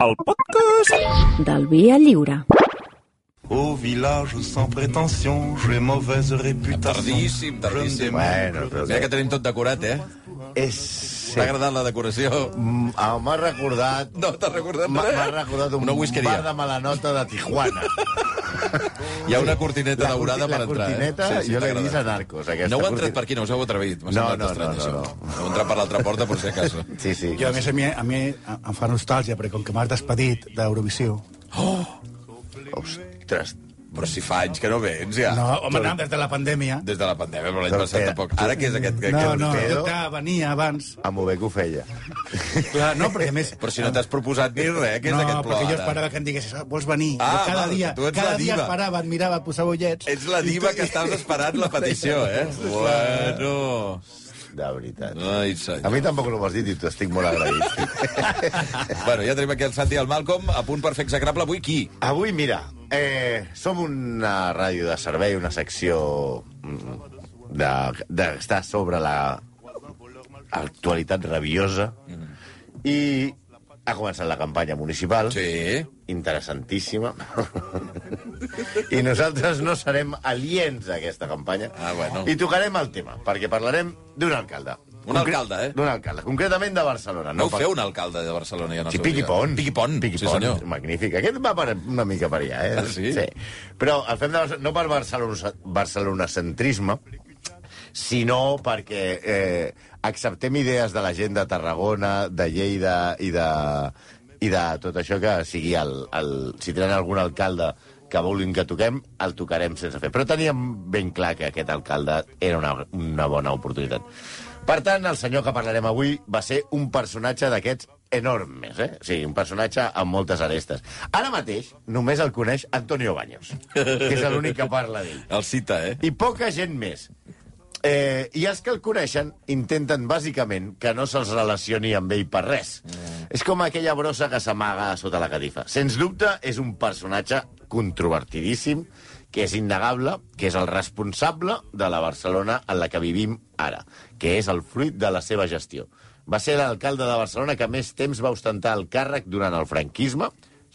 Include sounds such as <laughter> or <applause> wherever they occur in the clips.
el podcast del Via Lliure. Au village sans prétention, j'ai mauvaise réputation. Tardíssim, tardíssim. Bueno, però Mira que tenim tot decorat, eh? És... T'ha agradat la decoració? Mm, ah, M'ha recordat... No t'ha recordat M'ha res? m'ha recordat un Una whiskeria. bar de malanota de Tijuana. <laughs> Hi ha una cortineta La daurada corti- per la entrar, cortineta, eh? jo t'ha l'he vist a Narcos, aquesta No heu entrat per aquí, no us heu atrevit. No, no, no, no, no. Heu entrat per l'altra porta, per si acaso. Sí, sí. Jo, a més, a mi, a mi em fa nostàlgia, perquè com que m'has despedit d'Eurovisió... Ostres, Però si fa anys que no vens, ja. No, home, no, des de la pandèmia. Des de la pandèmia, però l'any Però passat què? tampoc. Ara què és aquest? No, aquest no, Pedro? que venia abans. amb ho bé que ho feia. Clar, no, perquè a més... Però si no t'has proposat ni res, què és no, aquest plor perquè jo ara? esperava que em diguessis, "Ah, vols venir? Ah, Jo cada val, dia, tu ets cada la dia diva. esperava, et mirava, posava ullets. Ets la diva que estaves esperant la petició, eh? Bueno... De veritat. Ai, senyor. A mi tampoc no m'ho has dit i t'estic molt agraït. Bueno, ja tenim aquí el Santi i el Malcolm, a punt per fer execrable. Avui qui? Avui, mira, eh, som una ràdio de servei, una secció mm, de- d'estar sobre la actualitat rabiosa i ha començat la campanya municipal. Sí. interessantíssima. I nosaltres no serem aliens a aquesta campanya. Ah, bueno. I tocarem el tema, perquè parlarem d'un alcalde. Un alcalde, eh? D'un alcalde, concretament de Barcelona. No ho per- feu un alcalde de Barcelona ja no Sí, Piqui on. Pont. Piqui Pont, Piqui sí senyor. magnífic. Aquest va per, una mica per allà, eh? Ah, sí? sí. Però el fem de, Barcelona- no per Barcelona, barcelonacentrisme, sinó perquè eh, acceptem idees de la gent de Tarragona, de Lleida i de, i de tot això que sigui el, el... Si tenen algun alcalde que vulguin que toquem, el tocarem sense fer. Però teníem ben clar que aquest alcalde era una, una bona oportunitat. Per tant, el senyor que parlarem avui va ser un personatge d'aquests enormes, eh? Sí, un personatge amb moltes arestes. Ara mateix només el coneix Antonio Baños, que és l'únic que parla d'ell. El cita, eh? I poca gent més. Eh, I els que el coneixen intenten, bàsicament, que no se'ls relacioni amb ell per res. Mm. És com aquella brossa que s'amaga sota la catifa. Sens dubte, és un personatge controvertidíssim, que és innegable, que és el responsable de la Barcelona en la que vivim ara, que és el fruit de la seva gestió. Va ser l'alcalde de Barcelona que més temps va ostentar el càrrec durant el franquisme,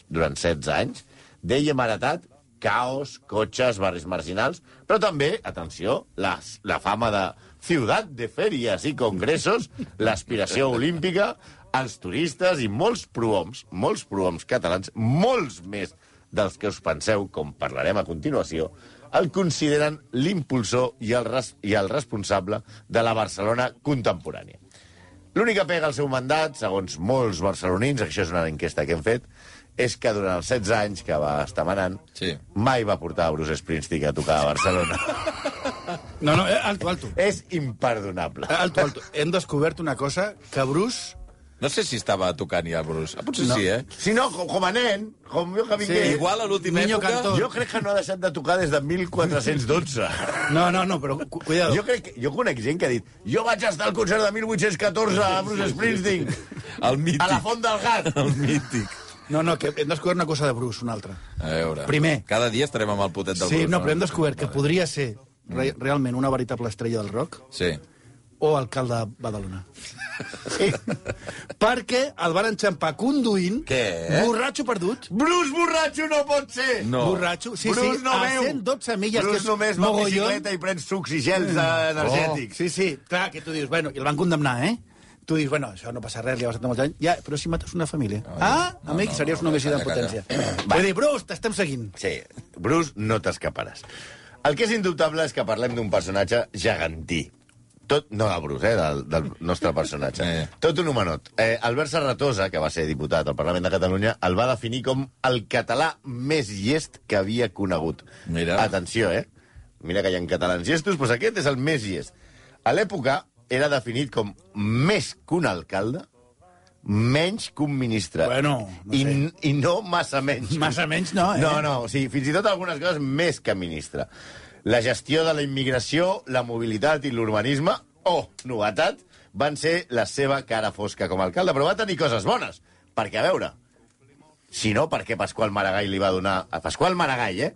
durant 16 anys, d'ell hem heretat caos, cotxes, barris marginals, però també, atenció, la, la fama de ciutat de fèries i congressos, l'aspiració olímpica, els turistes i molts prohoms, molts prohoms catalans, molts més dels que us penseu, com parlarem a continuació, el consideren l'impulsor i, el res, i el responsable de la Barcelona contemporània. L'única pega al seu mandat, segons molts barcelonins, això és una enquesta que hem fet, és que durant els 16 anys que va estar manant, Sí. mai va portar a Bruce Springsteen a tocar a Barcelona. No, no, eh, alto, alto. és imperdonable. Eh, Alto, alto. Hem descobert una cosa, que Bruce... No sé si estava tocant ja, Bruce. Ah, potser No. sí, eh? Si no, com, com a nen, com jo que vingué... Sí, Igual a l'última Niño època... cantor. Jo crec que no ha deixat de tocar des de 1412. No, no, no, però cu cuidado. Jo, crec que, jo conec gent que ha dit jo vaig estar al concert de 1814 a Bruce Springsteen, El mític. a la Font del Gat. El mític. No, no, que hem descobert una cosa de Bruce, una altra. A veure. Primer. Cada dia estarem amb el potet del Sí, Bruce. no, però hem descobert que podria ser re realment una veritable estrella del rock Sí. o alcalde de Badalona. <laughs> Sí. Perquè el van enxampar conduint, Què? borratxo perdut, Bruce borratxo no pot ser! No. borratxo, sí, Bruce sí, no a veu. 112 milles, que Bruce és només va amb bicicleta i pren sucs i gels eh, energètics. Sí, sí, clar, que tu dius, bueno, i el van condemnar, eh? Tu dius, bueno, això no passa res, li ha passat molts anys. Ja, però si mates una família. ah, amic, no, series no, un calla, en potència. <clears throat> Vull dir, Bruce, t'estem seguint. Sí, Bruce, no t'escaparàs. El que és indubtable és que parlem d'un personatge gegantí. Tot, no del Bruce, eh, del, del nostre personatge. <laughs> Eh. Tot un humanot. Eh, Albert Serratosa, que va ser diputat al Parlament de Catalunya, el va definir com el català més llest que havia conegut. Mira. Atenció, eh? Mira que hi ha catalans llestos, doncs aquest és el més llest. A l'època era definit com més que un alcalde, menys que un ministre. Bueno, no I, sé. I no massa menys. Massa menys no, eh? No, no, o sigui, fins i tot algunes coses més que ministre. La gestió de la immigració, la mobilitat i l'urbanisme, oh, novetat, van ser la seva cara fosca com a alcalde, però va tenir coses bones. Perquè, a veure, si no, per què Pasqual Maragall li va donar... A Pasqual Maragall, eh?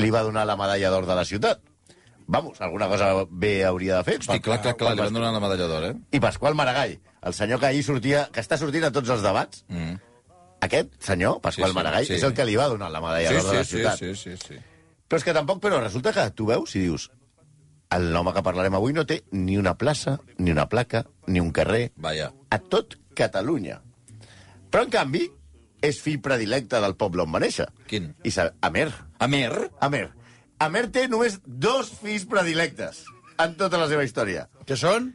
Li va donar la medalla d'or de la ciutat. Vamos, alguna cosa bé hauria de fer. Hosti, clar, clar, clar, li van donar la medalla d'or, eh? I Pasqual Maragall, el senyor que ahir sortia, que està sortint a tots els debats, Mm. Aquest senyor, Pasqual Sí, sí, Maragall, sí. és el que li va donar la medalla Sí, d'or de sí, la sí, ciutat. sí, sí, sí. Però és que tampoc, però resulta que tu veus i dius el home que parlarem avui no té ni una plaça, ni una placa, ni un carrer, Vaja. a tot Catalunya. Però, en canvi, és fill predilecte del poble on va néixer. Quin? I. Amer. Amer? Amer. Amer té només dos fills predilectes en tota la seva història. Que són?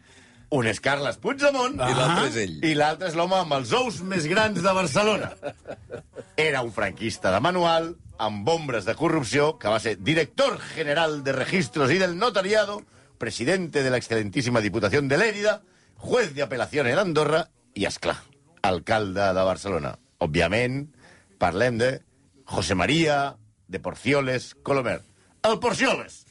Un és Carles Puigdemont I l'altre és ell. i l'altre és l'home amb els ous més grans de Barcelona. Era un franquista de manual, amb ombres de corrupció, que va ser director general de registros y del notariado, presidente de la excelentísima Diputación de Lérida, juez de apelación en Andorra i, esclar, alcalde de Barcelona. Òbviament, parlem de José María de Porcioles Colomer. El Porcioles!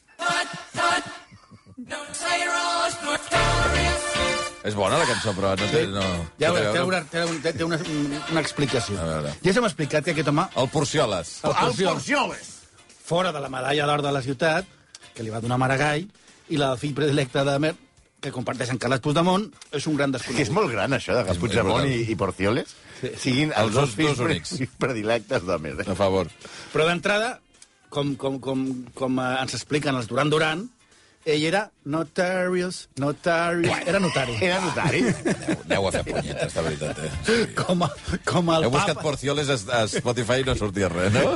És bona la cançó, però no té... No, Ja no té a té, veure. una, té, una, té una, una explicació. A veure. Ja s'ha explicat que aquest home, El Porcioles. el El Porcioles! fora de la medalla d'or de la ciutat, que li va donar Maragall, i la del fill predilecte de Mer, que comparteixen Carles Puigdemont, és un gran Que és desconegut. molt gran, això, de que És- Puigdemont i, i Porcioles siguin Els els dos dos- fills dos únics. pre- predilectes de Mer. A favor. Però d'entrada, com, com, com, com eh, ens expliquen els Duran Duran, ell era notarius, notarius, era notari. <laughs> Era notari. Aneu, aneu a fer punyetes, de veritat, eh? Sí. Com, a- com el Heu buscat papa, Porcioles a, a Spotify i no sortia res, no?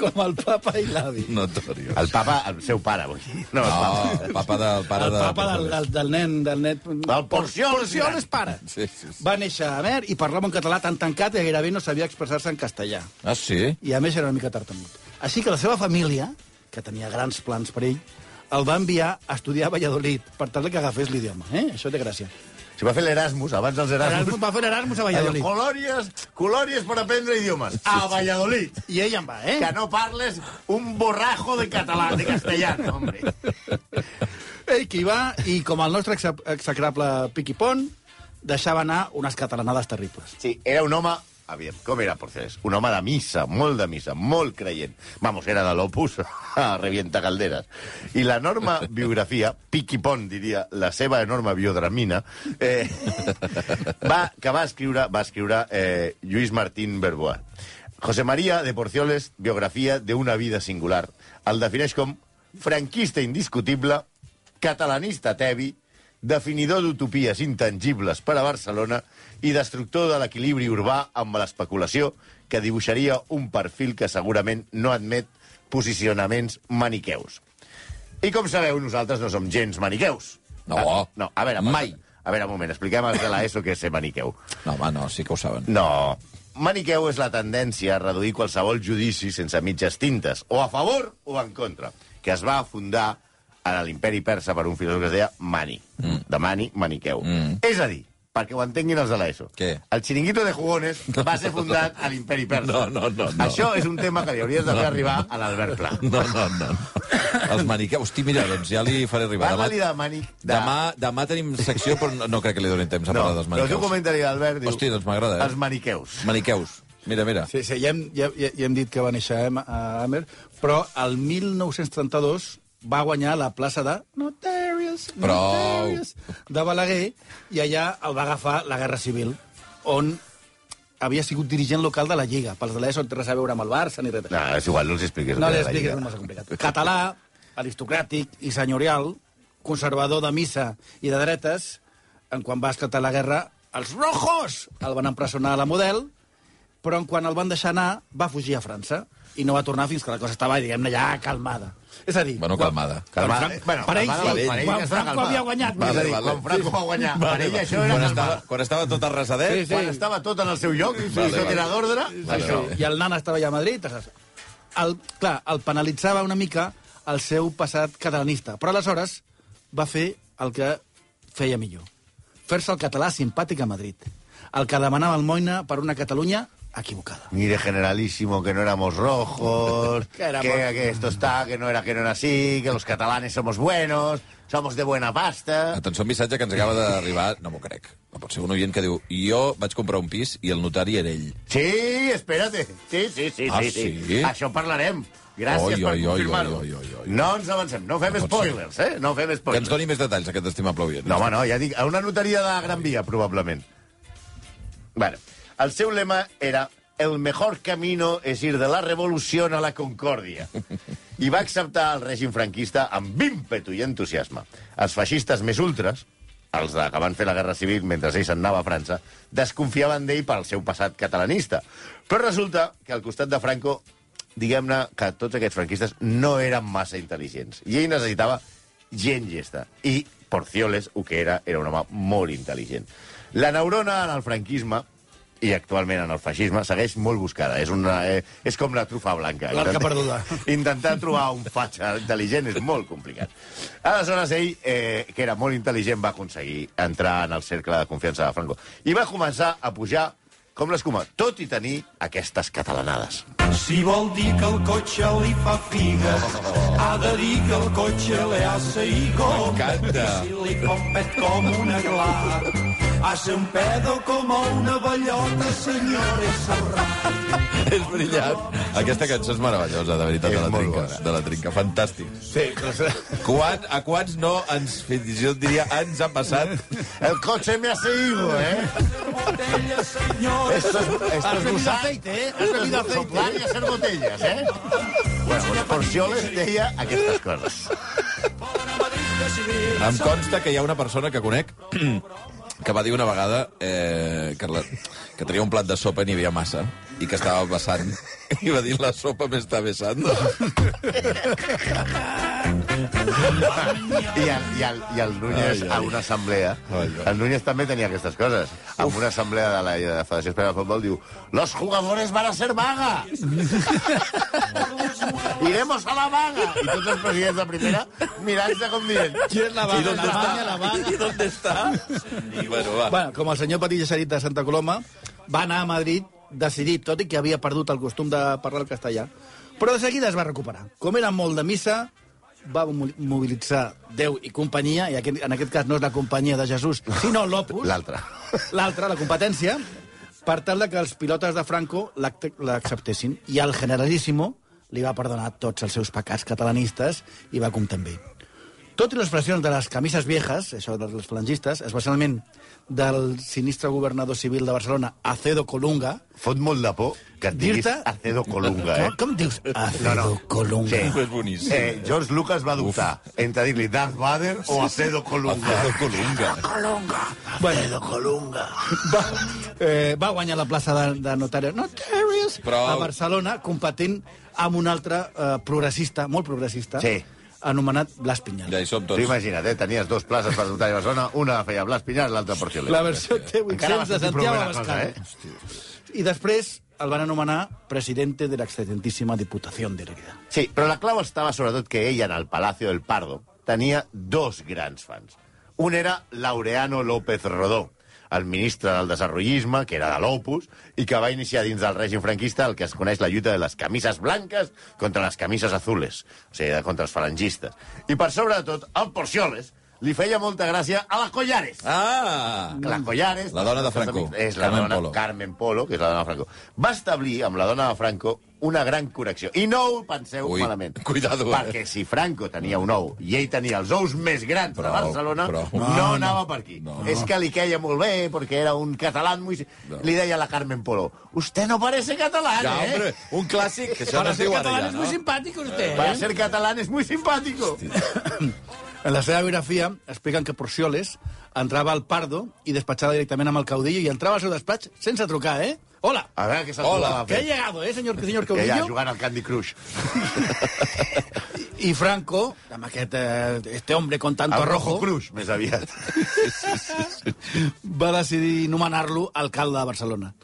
com el papa i l'avi. Notorious. El papa, el seu pare, vull dir. No, el No, papa. el papa del pare El de... papa del, del, del nen... Del net, El Porcioles Porcioles pare. Sí, sí, sí. Va néixer a Mer i parlava en català tan tancat que gairebé no sabia expressar-se en castellà. Ah, sí? I a més era una mica tartamut. Així que la seva família, que tenia grans plans per ell, el va enviar a estudiar a Valladolid per tal que agafés l'idioma. Eh? Això té gràcia. Si va fer l'Erasmus, abans dels Erasmus... Erasmus va fer Erasmus a Valladolid. Colòries, colòries per aprendre idiomes. A Valladolid. I ell en va, eh? Que no parles un borrajo de català, de castellano, hombre. Ell que hi va, i com el nostre exe- execrable Piqui Pont, deixava anar unes catalanades terribles. Sí, era un home... Aviam, com era Porcioles? Un home de missa, molt de missa, molt creient. Vamos, era de l'opus <laughs> a Revienta Calderes. I l'enorme <laughs> biografia, Piqui Pont, diria, la seva enorme biodramina, eh, va, que va escriure, va escriure eh, Lluís Martín Berbois. José María de Porcioles, biografia de una vida singular. El defineix com franquista indiscutible, catalanista tebi, definidor d'utopies intangibles per a Barcelona i destructor de l'equilibri urbà amb l'especulació que dibuixaria un perfil que segurament no admet posicionaments maniqueus. I com sabeu, nosaltres no som gens maniqueus. No. Ah, no, a veure, Mai. A veure, un moment, expliquem als de l'ESO què és ser maniqueu. No, home, no, sí que ho saben. No. Maniqueu és la tendència a reduir qualsevol judici sense mitges tintes, o a favor o en contra, que es va fundar a l'imperi persa per un filòsof que es deia Mani. Mm. De Mani, Maniqueu. Mm. És a dir, perquè ho entenguin els de l'ESO. Què? El xiringuito de jugones <laughs> va ser fundat a l'imperi persa. No, no, no, no. Això és un tema que li hauries de fer arribar a l'Albert Pla. No, no, no. Els maniqueus. Hosti, mira, doncs ja li faré arribar. Parla-li de Mani... De... Demà, demà tenim secció, però no, no crec que li donin temps a No, parlar dels però el teu maniqueus. comentari, Albert, diu... Hosti, doncs m'agrada, eh? Els maniqueus. Maniqueus. Mira, mira. Sí, sí, ja hem, ja, ja, ja hem dit que va néixer a a Amer, però el 1932 va guanyar la plaça de Notarius. Notarius de Balaguer, i allà el va agafar la Guerra Civil, on havia sigut dirigent local de la Lliga. Pels de l'ESO no té res a veure amb el Barça ni res. No, és igual, no els expliquis. No el que li és la expliquis, és massa complicat. Català, aristocràtic i senyorial, conservador de missa i de dretes, en quan va esclatar la guerra, els rojos el van empresonar a la model, però en quan el van deixar anar, va fugir a França i no va tornar fins que la cosa estava, diguem-ne, ja calmada. És a dir... Bueno, calmada. Calmada. Bueno, per ell calmada, sí, per ell quan ja Franco havia guanyat. És a dir, Vale, quan Franco va guanyar, per ell això era Quan estava, quan estava tot arrasadet, Sí, sí. Quan estava tot en el seu lloc, i Vale, això vale. era d'ordre, Vale, això. vale. I el nan estava allà a Madrid. El, clar, el penalitzava una mica el seu passat catalanista, però aleshores va fer el que feia millor. Fer-se el català simpàtic a Madrid. El que demanava el Moina per una Catalunya equivocada. Mire, generalísimo, que no éramos rojos, <laughs> Que éramos- que, que esto está, que no era que no era así, que los catalanes somos buenos, somos de buena pasta. Atenció, un missatge que ens acaba d'arribar, no m'ho crec. No pot ser un oient que diu jo vaig comprar un pis i el notari era ell. Sí, espérate. Sí, sí, sí, Ah, sí, sí. sí? Això parlarem. Gràcies Oi, per oi, oi, confirmar-ho. No ens avancem, no fem No spoilers, eh? No fem Que ens spoilers. doni més detalls, aquest estimable oient. No, home, no, ja dic, a una notaria de Gran Via, probablement. Bueno, El seu lema era el mejor camino es ir de la revolución a la concòrdia. I va acceptar el règim franquista amb ímpetu i entusiasme. Els feixistes més ultres, els de, que van fer la Guerra Civil mentre ell se'n anava a França, desconfiaven d'ell pel seu passat catalanista. Però resulta que al costat de Franco, diguem-ne que tots aquests franquistes no eren massa intel·ligents. I ell necessitava gent llesta. I Porcioles, el que era, era un home molt intel·ligent. La neurona en el franquisme i actualment en el feixisme, segueix molt buscada. És, una, eh, és com la trufa blanca. L'arca perduda. <laughs> Intentar trobar un fatxa intel·ligent és molt complicat. Aleshores, ell, eh, que era molt intel·ligent, va aconseguir entrar en el cercle de confiança de Franco. I va començar a pujar com l'escuma, tot i tenir aquestes catalanades. Si vol dir que el cotxe li fa figa, ha de dir que el cotxe le hace higo. M'encanta. Si li fa un pet com una gla, hace un pedo com una bellota, senyores Serrat. És brillant. Aquesta cançó és meravellosa, de veritat, de la trinca. bona. De la trinca, fantàstic. Sí, Quan, a quants no ens, fins i tot diria, ens ha passat? El cotxe me hace higo, eh? Botella, senyores Esto es, esto has es bebido usar, aceite, eh? Has bebido aceite. soplar i hacer botellas, eh? Bueno, pues Porcioles deia aquestes coses. Em consta que hi ha una persona que conec que va dir una vegada eh, que, la, que tenia un plat de sopa i n'hi havia massa i que estava vessant i va dir la sopa m'està besando. <laughs> I el, i el, i el Núñez, Ai, ai. a una assemblea, Ai, ai. el Núñez també tenia aquestes coses. En una assemblea de la, de la Federació Espanyola de Futbol diu «Los jugadores van a ser vaga!» <laughs> «Iremos a la vaga!» I tots els presidents de primera mirant-se com dient Qui és la I vaga? d'on La està? vaga, la vaga. I d'on està? I bueno, va. Bueno, com el senyor s'ha dit de Santa Coloma, va anar a Madrid decidit, tot i que havia perdut el costum de parlar el castellà, però de seguida es va recuperar. Com era molt de missa, va mo- mobilitzar Déu i companyia, i aquest, en aquest cas no és la companyia de Jesús, sinó l'Opus, <laughs> l'altre. l'altra, la competència, per tal que els pilotes de Franco l'acceptessin. I el generalíssimo li va perdonar tots els seus pecats catalanistes i va comptar amb ell. Tot i les pressions de les camises viejas, això dels falangistes, especialment del sinistre governador civil de Barcelona, Acedo Colunga, Fot molt de por que et diguis Acedo Colunga, eh? com, <laughs> com dius Acedo Colunga? Sí. És boníssim. Eh, George Lucas va dubtar entre dir-li Darth Vader o Acedo Colunga. Acedo Colunga. Bueno, Colunga. va, eh, va guanyar la plaça de, de notari Notarius Però- a Barcelona, competint amb un altre eh, progressista, molt progressista, Sí. Anomenat Blas Pinyal. Ja hi som Tu tots. imagina't, eh? tenies dos places per dotar a Barcelona, una la feia Blas Pinyar i l'altra Porcioles. La versió T800 Encara va de Santiago Abascal. eh? I després el van anomenar presidente de la excelentíssima Diputación de Lérida. Sí, però la clau estava sobretot que ell, en el Palacio del Pardo, tenia dos grans fans. Un era Laureano López Rodó, el ministre del desenvolupisme, que era de l'Opus, i que va iniciar dins del règim franquista el que es coneix la lluita de les camises blanques contra les camises azules, o sigui, contra els falangistes. I per sobre de tot, el Porcioles li feia molta gràcia a la Collares. Ah! Que la Collares... La dona de Franco, És la Carmen dona Polo. Carmen Polo, que és la dona de Franco. Va establir amb la dona de Franco una gran connexió. I no ho penseu Ui, malament. cuidado, eh. Perquè si Franco tenia un ou i ell tenia els ous més grans de Prou, Barcelona, prou. no, No, no. anava per aquí. No. És que li queia molt bé, perquè era un català muy... Li deia a la Carmen Polo, usted no parece catalán, Ja, eh? hombre, un clàssic, que això no Para es ser diu ara catalán ja, es no? muy simpático usted. Para ¿eh? ser catalán es muy simpático. En la seva biografia expliquen que Porcioles entrava al Pardo i despatxava directament amb el caudillo i entrava al seu despatx sense trucar, eh? Hola, A veure què se'l Hola, que he fer. llegado, eh, señor, señor Que ja, <laughs> caudillo? jugant al Candy Crush. <laughs> I Franco, amb aquest, eh, este hombre con tanto El rojo, Rojo Crush, més aviat. <laughs> va decidir nomenar-lo alcalde de Barcelona.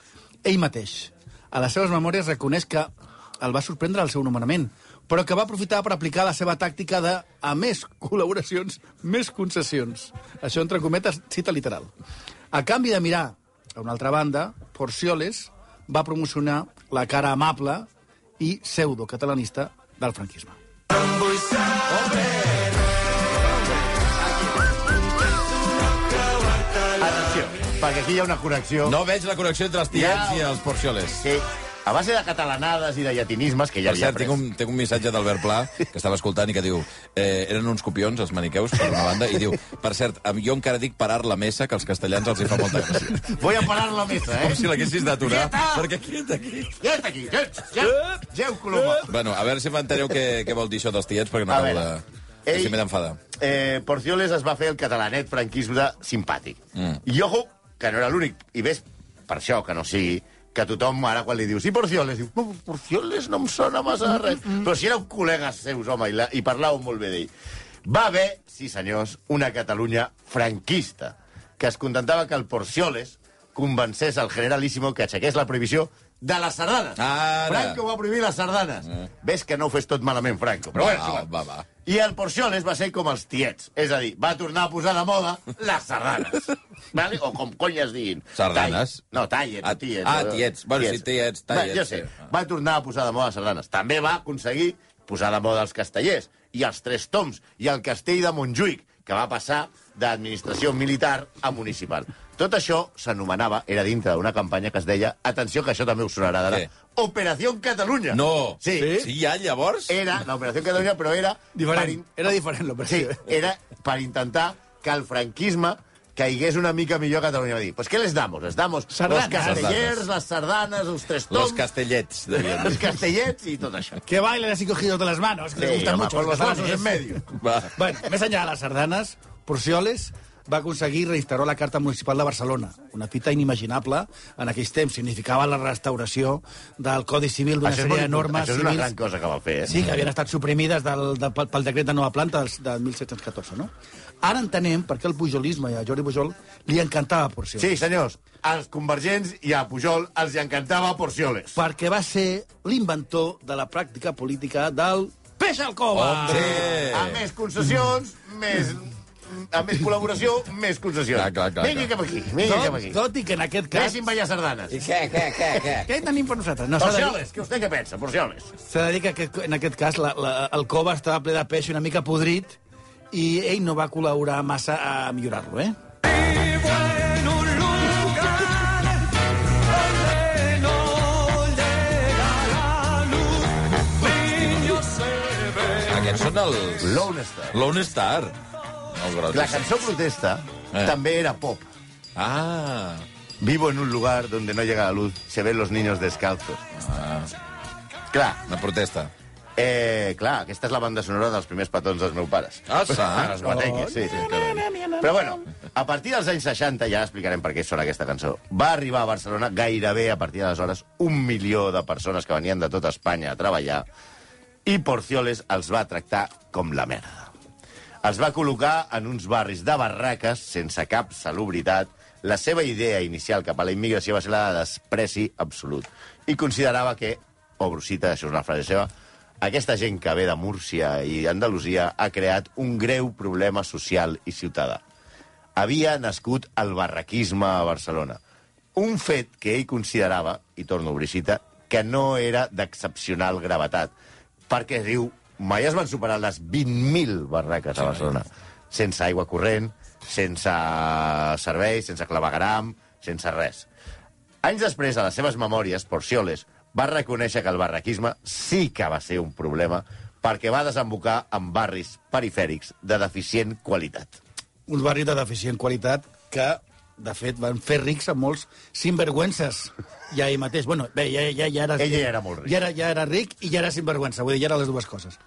Ell mateix, a les seves memòries, reconeix que el va sorprendre el seu nomenament, però que va aprofitar per aplicar la seva tàctica de, a més col·laboracions, més concessions. Això, entre cometes, cita literal. A canvi de mirar a una altra banda, Porcioles va promocionar la cara amable i pseudo-catalanista del franquisme. Atenció, perquè aquí hi ha una connexió. No veig la connexió entre els tiets Ja. i els porcioles. Sí. A base de catalanades i de llatinismes, que ja havia cert, tinc un, tinc un missatge d'Albert Pla, que estava escoltant i que diu eh, eren uns copions, els maniqueus, per una banda, i diu, per cert, jo encara dic parar la mesa, que als castellans els hi fa molta gràcia. Voy a parar la mesa, eh? Com si l'haguessis d'aturar, perquè quiet aquí. Quiet aquí, quiet, quiet. Geu, Coloma. Bueno, a veure si m'enteneu què, què vol dir això dels tiets, perquè no acabo de... ell- Si m'he d'enfadar. Eh, Porcioles es va fer el catalanet franquisme simpàtic. Mm. I ojo, que no era l'únic. I ves, per això que no sigui, que tothom ara quan li dius, i Porcioles, diu, no, Porcioles no em sona massa de res. Però si éreu col·legues seus, home, i, la, i parlàveu molt bé d'ell. Va haver, sí senyors, una Catalunya franquista, que es contentava que el Porcioles convencés al generalíssimo que aixequés la prohibició de les sardanes. Ara. Franco va prohibir les sardanes. Ves que no ho fes tot malament, Franco. Però Va, bueno, va, va. I el Porcioles va ser com els tiets. És a dir, va tornar a posar de moda les sardanes. <laughs> vale? O com cony es diguin. Sardanes? Tai- No, tallets, Ah, tiets. ah, tiets. Bueno, sí, tiets, Va, tallets, jo sé. sí. Va tornar a posar de moda les sardanes. També va aconseguir posar de moda els castellers i els tres toms i el castell de Montjuïc, que va passar d'administració militar a municipal. Tot això s'anomenava, era dintre d'una campanya que es deia, atenció que això també us sonarà d'ara, Què? Operació Catalunya. No. Sí. Sí? Sí, ja, llavors? Era l'Operació Catalunya, però era... Diferent. in- Era diferent Sí, l'operació. era per intentar que el franquisme caigués una mica millor a Catalunya. Va dir, pues què les damos? Les damos Sardanes. los castellers, Sardanes. les sardanes, els tres Los toms, castellets, devien els castellets i tot això. Que bailen así cogidos de las manos, que Sí, les gustan home, mucho. los brazos en medio. Va. Bueno, més enllà de les sardanes, Porcioles va aconseguir reinstaurar la Carta Municipal de Barcelona, una fita inimaginable en aquells temps. Significava la restauració del Codi Civil d'una sèrie de normes això és una civils gran cosa que va fer, eh? Sí, que havien estat suprimides del, de, pel, pel decret de nova planta del, del 1714, no? Ara entenem per què el pujolisme i a Jordi Pujol li encantava Porcioles. Sí, senyors, als convergents i a Pujol els hi encantava Porcioles. Perquè va ser l'inventor de la pràctica política del peix al cova. Hombre! A més concessions, més... A més col·laboració, més concessions. Clar, clar, clar, Vinga clar. cap aquí, vinga cap Tot, aquí. tot i que en aquest cas... Deixin ballar sardanes. Què, què, què, què? Què hi tenim per nosaltres? No, Porcioles, què vostè què pensa, Porcioles? s'ha de dir que aquest, en aquest cas la, la, el cova estava ple de peix una mica podrit i ell no va col·laborar massa a millorar-lo, eh? Aquests són els... Lone Star. Lone Star. Els grocs. La cançó protesta Eh. també era pop. Ah, Vivo en un lugar donde no llega la luz, se ven los niños descalzos. Clar, una protesta. eh, clar, aquesta és la banda sonora dels primers petons dels meus pares. Ah, sí? <laughs> Sí, sí. Però bueno, a partir dels anys 60, ja explicarem per què sona aquesta cançó, va arribar a Barcelona gairebé a partir d'aleshores un milió de persones que venien de tota Espanya a treballar i Porcioles els va tractar com la merda. Els va col·locar en uns barris de barraques sense cap salubritat. La seva idea inicial cap a la immigració va ser la de despreci absolut. I considerava que, obro cita, això és una frase seva, aquesta gent que ve de Múrcia i Andalusia ha creat un greu problema social i ciutadà. Havia nascut el barraquisme a Barcelona. Un fet que ell considerava, i torno a obrir cita, que no era d'excepcional gravetat, perquè diu, mai es van superar les 20.000 barraques a Barcelona, sense aigua corrent, sense serveis, sense clavegaram, sense res. Anys després, a les seves memòries, Porcioles va reconèixer que el barraquisme sí que va ser un problema perquè va desembocar en barris perifèrics de deficient qualitat. uns barris de deficient qualitat que, de fet, van fer rics a molts sinvergüences. Ja ell mateix. Bueno, bé, ja, ja, ja era... Ell ja era molt ric. Ja era, ja era ric i ja era sinvergüenza. Vull dir, ja eren les dues coses.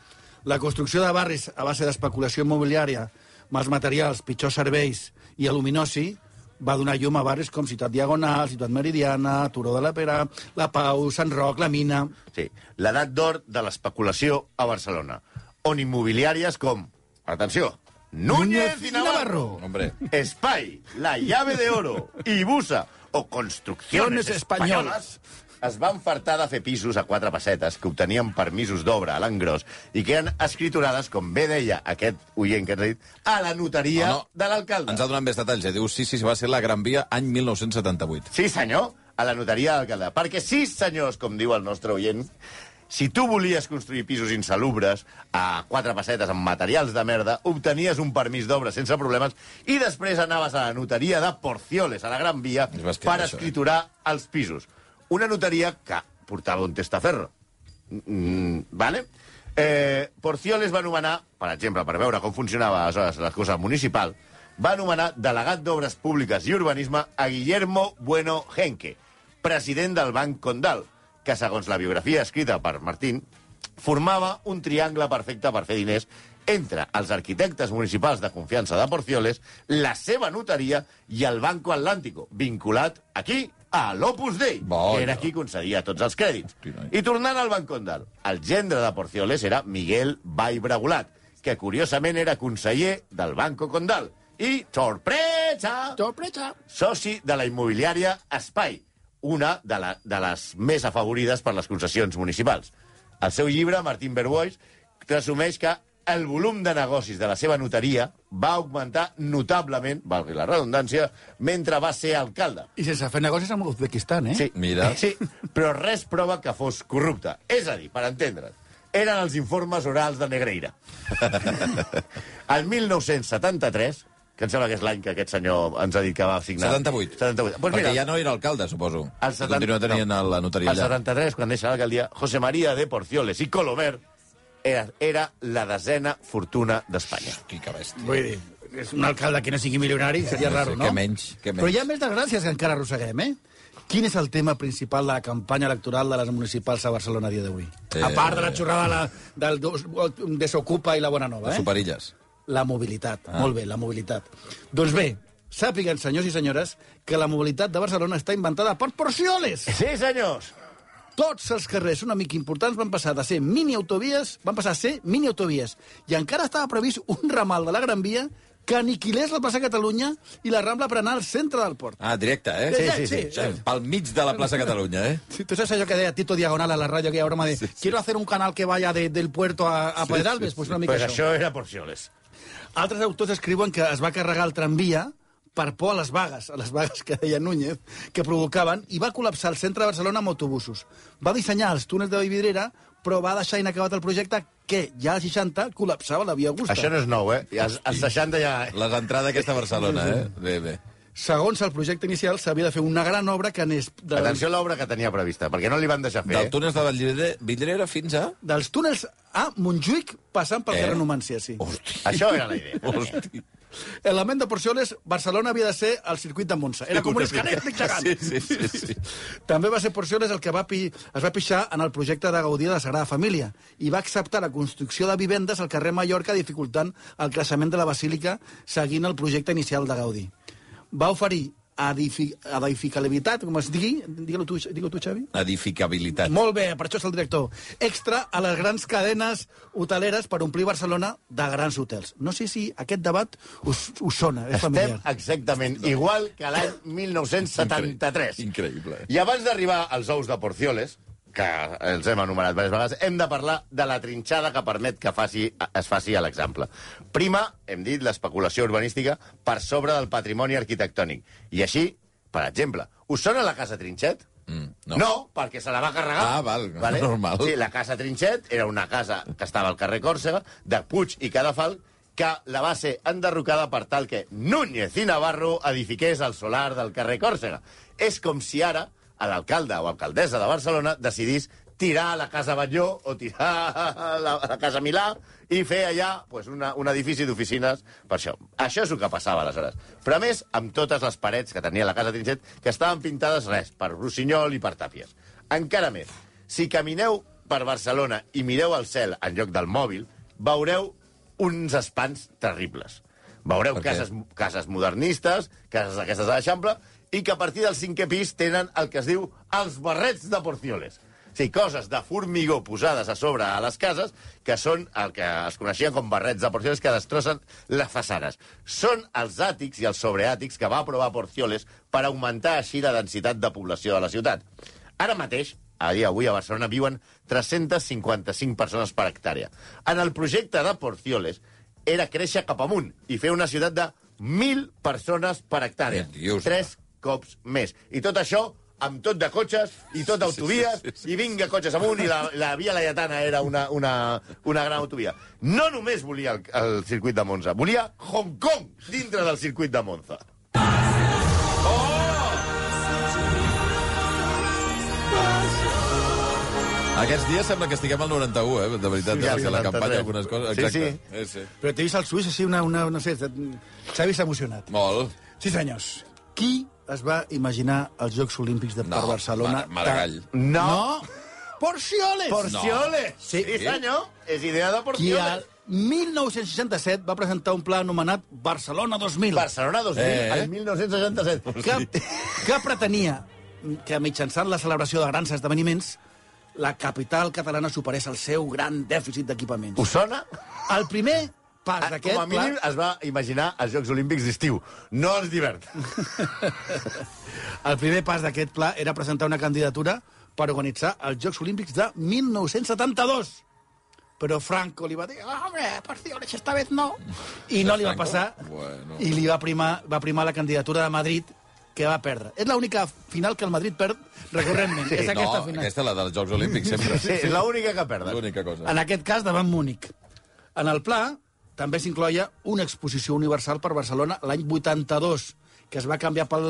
La construcció de barris a base d'especulació immobiliària, mals materials, pitjors serveis i aluminosi va donar llum a barris com Ciutat Diagonal, Ciutat Meridiana, Turó de la Pera, La Pau, Sant Roc, La Mina... Sí, l'edat d'or de l'especulació a Barcelona, on immobiliàries com, atenció, Núñez i Navarro, Hombre. Espai, La Llave de Oro, Ibusa o Construcciones. Espanyoles es van fartar de fer pisos a quatre pessetes que obtenien permisos d'obra a l'engròs i que eren escriturades, com bé deia aquest oient que ens ha dit, a la notaria No, no. de l'alcalde. Ens ha donat més detalls. Eh? Diu, sí, sí, sí, va ser la Gran Via any 1978. Sí, senyor, a la notaria de l'alcalde. Perquè sí, senyors, com diu el nostre oient, si tu volies construir pisos insalubres a quatre pessetes amb materials de merda, obtenies un permís d'obra sense problemes i després anaves a la notaria de Porcioles, a la Gran Via, per això, eh? escriturar els pisos. Una notaria que portava un testaferro. Mm, vale? Eh, Porcioles va anomenar, per exemple, per veure com funcionava aleshores la cosa municipal, va anomenar delegat d'Obres Públiques i Urbanisme a Guillermo Bueno Henke, president del Banc Condal, que, segons la biografia escrita per Martín, formava un triangle perfecte per fer diners entre els arquitectes municipals de confiança de Porcioles, la seva notaria i el Banco Atlántico, vinculat aquí a l'Opus Dei, Bona. que era qui concedia tots els crèdits. I tornant al Banc Condal, el gendre de Porcioles era Miguel Vall Bragulat, que curiosament era conseller del Banco Condal i, sorpresa, Sorpresa! soci de la immobiliària Espai, una de, la, de les més afavorides per les concessions municipals. El seu llibre, Martín Berbois, resumeix que el volum de negocis de la seva notaria va augmentar notablement, valgui la redundància, mentre va ser alcalde. I sense fer negocis amb Uzbekistan, eh? Sí, Mira. <laughs> Sí, però res prova que fos corrupte. És a dir, per entendre's, eren els informes orals de Negreira. <laughs> El 1973, que em sembla que és l'any que aquest senyor ens ha dit que va signar... 78. 78. Pues Perquè mira, ja no era alcalde, suposo. el I 70 Continua tenint no. la notaria el allà. 73, quan deixa l'alcaldia, José María de Porcioles i Colomer era, era la desena fortuna d'Espanya. Que bèstia. Vull dir, és un alcalde que no sigui milionari, seria No sé, raro, no? què menys, què menys. Però hi ha més desgràcies que encara arrosseguem, eh? Quin és el tema principal de la campanya electoral de les municipals a Barcelona a dia d'avui? Eh, A part de la xorrada de la, del dos- Desocupa i la Bona Nova, eh? Superilles. La mobilitat. Ah. Molt bé, la mobilitat. Doncs bé, sàpiguen, senyors i senyores, que la mobilitat de Barcelona està inventada per Porcioles. Sí, senyors! Tots els carrers una mica importants van passar de ser mini-autovies, van passar a ser mini-autovies. I encara estava previst un ramal de la Gran Via que aniquilés la plaça Catalunya i la Rambla per anar al centre del port. Ah, directe, eh? Sí, sí, sí. O sigui, Pel mig de la plaça Catalunya, eh? Sí, tú sabes eso que de Tito Diagonal a la radio, aquella broma de quiero hacer un canal que vaya de, del puerto a, a Pedralbes, pues una mica Pues això. això era Porcioles. Altres autors escriuen que es va carregar el tramvia per por a les vagues, a les vagues que deia Núñez, que provocaven, i va col·lapsar el centre de Barcelona amb autobusos. Va dissenyar els túnels de Vallvidrera, però va deixar inacabat el projecte que ja als 60 col·lapsava la Via Augusta. Això no és nou, eh? Als, als 60 ja... Les entrades aquesta a Barcelona, eh? Bé, bé. Segons el projecte inicial, s'havia de fer una gran obra que anés de, Atenció a l'obra que tenia prevista, perquè no li van deixar fer. Del eh? túnel de Vallvidrera Vidrera fins a... dels túnels a Montjuïc passant pel Eh? carrer Numància, sí. Hosti. Això era la idea. <laughs> Hosti. Element de Porcioles, Barcelona havia de ser el circuit de Monza. Era com un escanec gegant. Sí, sí, sí, sí. També va ser Porcioles el que va pi... es va pixar en el projecte de Gaudí de la Sagrada Família i va acceptar la construcció de vivendes al carrer Mallorca dificultant el creixement de la basílica seguint el projecte inicial de Gaudí. Va oferir edifi... edificabilitat, com es digui, digue-ho tu, digue tu, Xavi. Edificabilitat. Molt bé, per això és el director. Extra a les grans cadenes hoteleres per omplir Barcelona de grans hotels. No sé si aquest debat us, us sona, és Estem familiar. exactament igual que l'any 1973. Increïble. I abans d'arribar als ous de Porcioles, que els hem anomenat diverses vegades, hem de parlar de la trinxada que permet que faci, es faci a l'example. Prima, hem dit, l'especulació urbanística per sobre del patrimoni arquitectònic. I així, per exemple, us sona la Casa Trinxet? Mm, No. no. perquè se la va carregar. Ah, val, <laughs> normal. Sí, la Casa Trinxet era una casa que estava al carrer Còrsega, de Puig i Cadafal, que la va ser enderrocada per tal que Núñez i Navarro edifiqués el solar del carrer Còrsega. És com si ara l'alcalde o alcaldessa de Barcelona decidís tirar la Casa Batlló o tirar la, la Casa Milà i fer allà pues, una, un edifici d'oficines per això. Això és el que passava aleshores. Però a més, amb totes les parets que tenia la Casa Trinxet, que estaven pintades, res, per rossinyol i per tàpies. Encara més, si camineu per Barcelona i mireu al cel en lloc del mòbil, veureu uns espans terribles. Veureu cases, cases modernistes, cases d'aquestes de l'Eixample, i que a partir del cinquè pis tenen el que es diu els barrets de Porcioles. O sigui, coses de formigó posades a sobre a les cases, que són el que es coneixien com barrets de Porcioles, que destrossen les façanes. Són els àtics i els sobreàtics que va aprovar Porcioles per augmentar així la densitat de població de la ciutat. Ara mateix, a dia d'avui, a Barcelona viuen 355 persones per hectàrea. En el projecte de Porcioles era créixer cap amunt i fer una ciutat de 1.000 persones per hectàrea. Tres cops més. I tot això amb tot de cotxes i tot d'autovies, sí, sí. i vinga cotxes amunt, i la, la via Laietana era una, una, una gran autovia. No només volia el, el circuit de Monza, volia Hong Kong dintre del circuit de Monza. Aquests dies sembla que estiguem al 91, eh? De veritat, Sí, sí, sí, la 93. campanya, algunes coses... Sí, Exacte. sí. sí, sí. Però t'he vist al suís així una... una no sé, s'ha vist emocionat. Molt. Sí, senyors. Qui es va imaginar els Jocs Olímpics de per No, Barcelona? Mar- Maragall. No. No! Porcioles! Porcioles! Sí. sí, senyor. És idea de Qui Porcioles. al 1967 va presentar un pla anomenat Barcelona 2000. Barcelona 2000, Eh. eh? el 1967. que, que pretenia que mitjançant la celebració de grans esdeveniments la capital catalana superés el seu gran dèficit d'equipaments. Us sona? El primer pas Ah, d'aquest Com a mínim pla... es va imaginar els Jocs Olímpics d'estiu, no els d'hivern. El primer pas d'aquest pla era presentar una candidatura per organitzar els Jocs Olímpics de 1972. Però Franco li va dir, home, Porcioles, esta vez no. I no li va passar, Bueno. i li va primar, va primar la candidatura de Madrid, que va perdre. És l'única final que el Madrid perd recurrentment. és aquesta no, final. aquesta és la dels Jocs Olímpics, sempre. Sí, és l'única que perden. L'única cosa. En aquest cas, davant Múnich. En el pla també s'incloia una exposició universal per Barcelona l'any 82, que es va canviar pel,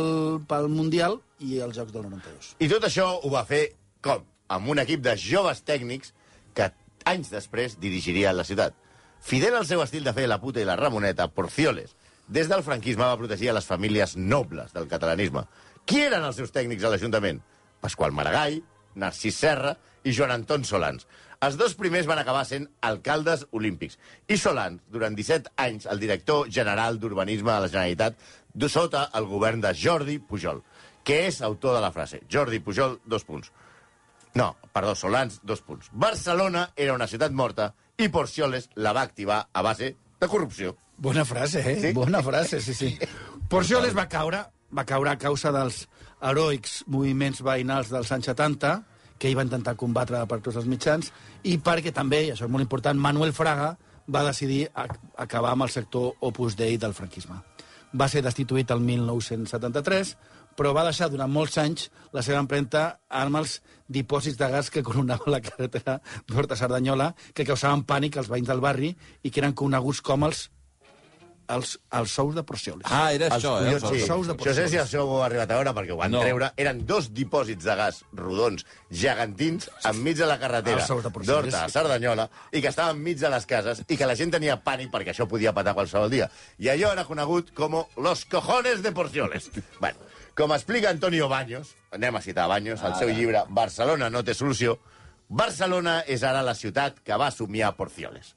pel Mundial i els Jocs del 92. I tot això ho va fer, com? Amb un equip de joves tècnics que anys després dirigiria la ciutat. Fidel al seu estil de fer la puta i la Ramoneta, Porcioles, des del franquisme va protegir a les famílies nobles del catalanisme. Qui eren els seus tècnics a l'Ajuntament? Pasqual Maragall, Narcís Serra i Joan Anton Solans. Els dos primers van acabar sent alcaldes olímpics. I Solans, durant 17 anys, el director general d'Urbanisme de la Generalitat, de sota el govern de Jordi Pujol, que és autor de la frase. Jordi Pujol, dos punts. No, perdó, Solans, dos punts. Barcelona era una ciutat morta i Porcioles la va activar a base de corrupció. Bona frase, eh? Sí? Bona frase, sí, sí. <laughs> Porcioles va caure, va caure a causa dels heroics moviments veïnals dels anys 70, que ell va intentar combatre per tots els mitjans, i perquè també, i això és molt important, Manuel Fraga va decidir ac acabar amb el sector Opus Dei del franquisme. Va ser destituït el 1973, però va deixar durant molts anys la seva empremta amb els dipòsits de gas que coronaven la carretera d'Horta Cerdanyola, que causaven pànic als veïns del barri i que eren coneguts com els els, els sous de Porcioles. Ah, era Els això, eh? sí. sous de Això no sé si això ho heu arribat a veure, perquè ho van No. treure. Eren dos dipòsits de gas rodons, gegantins, enmig de la carretera Els Porcioles. d'Horta a Cerdanyola, i que estaven enmig de les cases, i que la gent tenia pànic perquè això podia patar qualsevol dia. I allò era conegut com los cojones de Porcioles. bueno, com explica Antonio Baños, anem a citar Baños, al seu llibre Barcelona no té solució, Barcelona és ara la ciutat que va somiar Porcioles.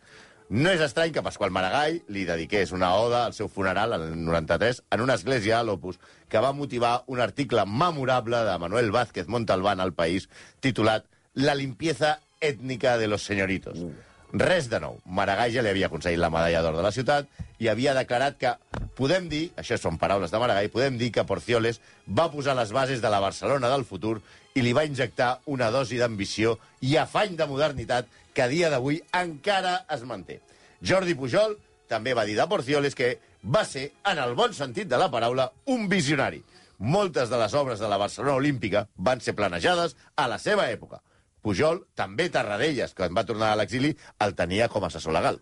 No és estrany que Pasqual Maragall li dediqués una oda al seu funeral el 93 en una església a l'Opus que va motivar un article memorable de Manuel Vázquez Montalbán al País titulat La limpieza ètnica de los señoritos. Res de nou. Maragall ja li havia aconseguit la medalla d'or de la ciutat i havia declarat que, podem dir, això són paraules de Maragall, podem dir que Porcioles va posar les bases de la Barcelona del futur i li va injectar una dosi d'ambició i afany de modernitat que a dia d'avui encara es manté. Jordi Pujol també va dir de Porcioles que va ser, en el bon sentit de la paraula, un visionari. Moltes de les obres de la Barcelona Olímpica van ser planejades a la seva època. Pujol, també Tarradellas, que en va tornar a l'exili, el tenia com a assessor legal.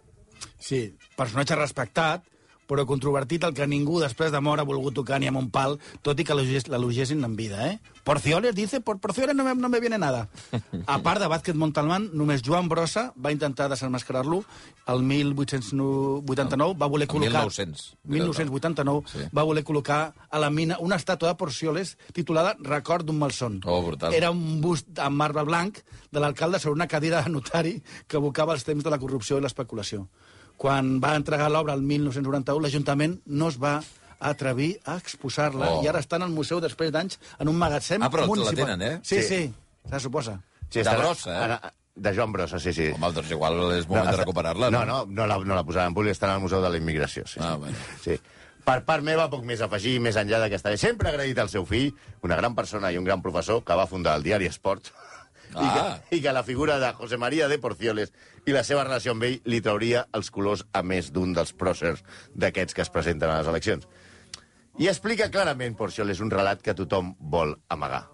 Sí, personatge respectat, però controvertit el que ningú després de mort ha volgut tocar ni amb un pal, tot i que l'elogiessin en vida, eh? Porcioles, dice, por Porcioles no me, no me viene nada. A part de Vázquez Montalbán, només Joan Brossa va intentar desenmascarar-lo el 1889, va voler col·locar... 1900. 1989, Sí. va voler col·locar a la mina una estàtua de Porcioles titulada Record d'un malson. Oh, brutal. Era un bust en marbre blanc de l'alcalde sobre una cadira de notari que evocava els temps de la corrupció i l'especulació. Quan va entregar l'obra el 1991, l'Ajuntament no es va atrevir a exposar-la Oh. i ara està en el museu després d'anys en un magatzem Ah, però la municipal. tenen, eh? Sí, Sí. sí, se suposa. De estarà- Brossa, eh? ara- De Joan Brossa, sí, sí. Home, doncs igual és moment de està- recuperar-la, No, no? no, no la, no la posaran en públic, està al Museu de la Immigració. Sí, Ah, sí. bueno. sí. Per part meva, poc més afegir, més enllà d'aquesta... Sempre agraït al seu fill, una gran persona i un gran professor, que va fundar el diari Esport, Ah. <laughs> i, que, i que la figura de José María de Porcioles i la seva relació amb ell li trauria els colors a més d'un dels pròcers d'aquests que es presenten a les eleccions. I explica clarament, Porcioles, un relat que tothom vol amagar.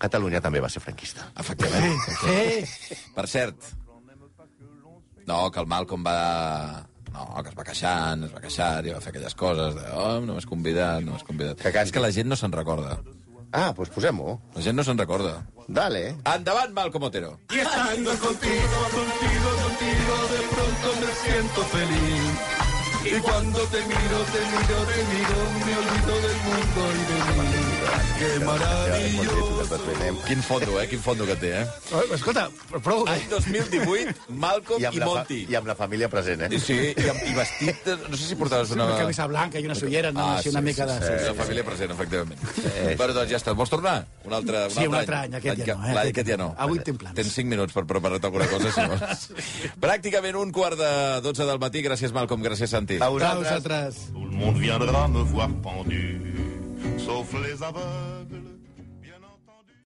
Catalunya també va ser franquista. Efectivament. Sí. Per cert, no, que el Malcolm va... No, que es va queixant, es va queixar i va fer aquelles coses de, oh, no m'has convidat, no m'has convidat. Que canti. És que la gent no se'n recorda. Ah, doncs posem-ho. La gent no se'n recorda. Dale. Endavant, Malcom Otero. Y estando contigo, contigo, contigo, de pronto me siento feliz. Y cuando te miro, te miro, te miro, me olvido del mundo y de mí. Qué maravilloso. Quin fondo, eh? Quin fondo que té, eh? Oh, Escolta, prou... Any 2018, Malcolm I i, Monty. I amb la família present, eh? Sí, i, amb, i vestit... De, no sé si portaves una... Una camisa blanca i una sollera, no? Així una mica de... Sí, sí, la família present, efectivament. Però doncs ja està. Vols tornar? Un altre, un Sí, un altre altre any, aquest ja que- no, eh? L'any aquest ja no. Avui tinc plans. Tens 5 minuts per preparar-te alguna cosa, si vols. <laughs> Pràcticament un quart de 12 del matí. Gràcies, Malcolm. Gràcies, Santi. A A vosaltres. vosaltres. Tout le monde viendra me voir pendu, sauf les aveugles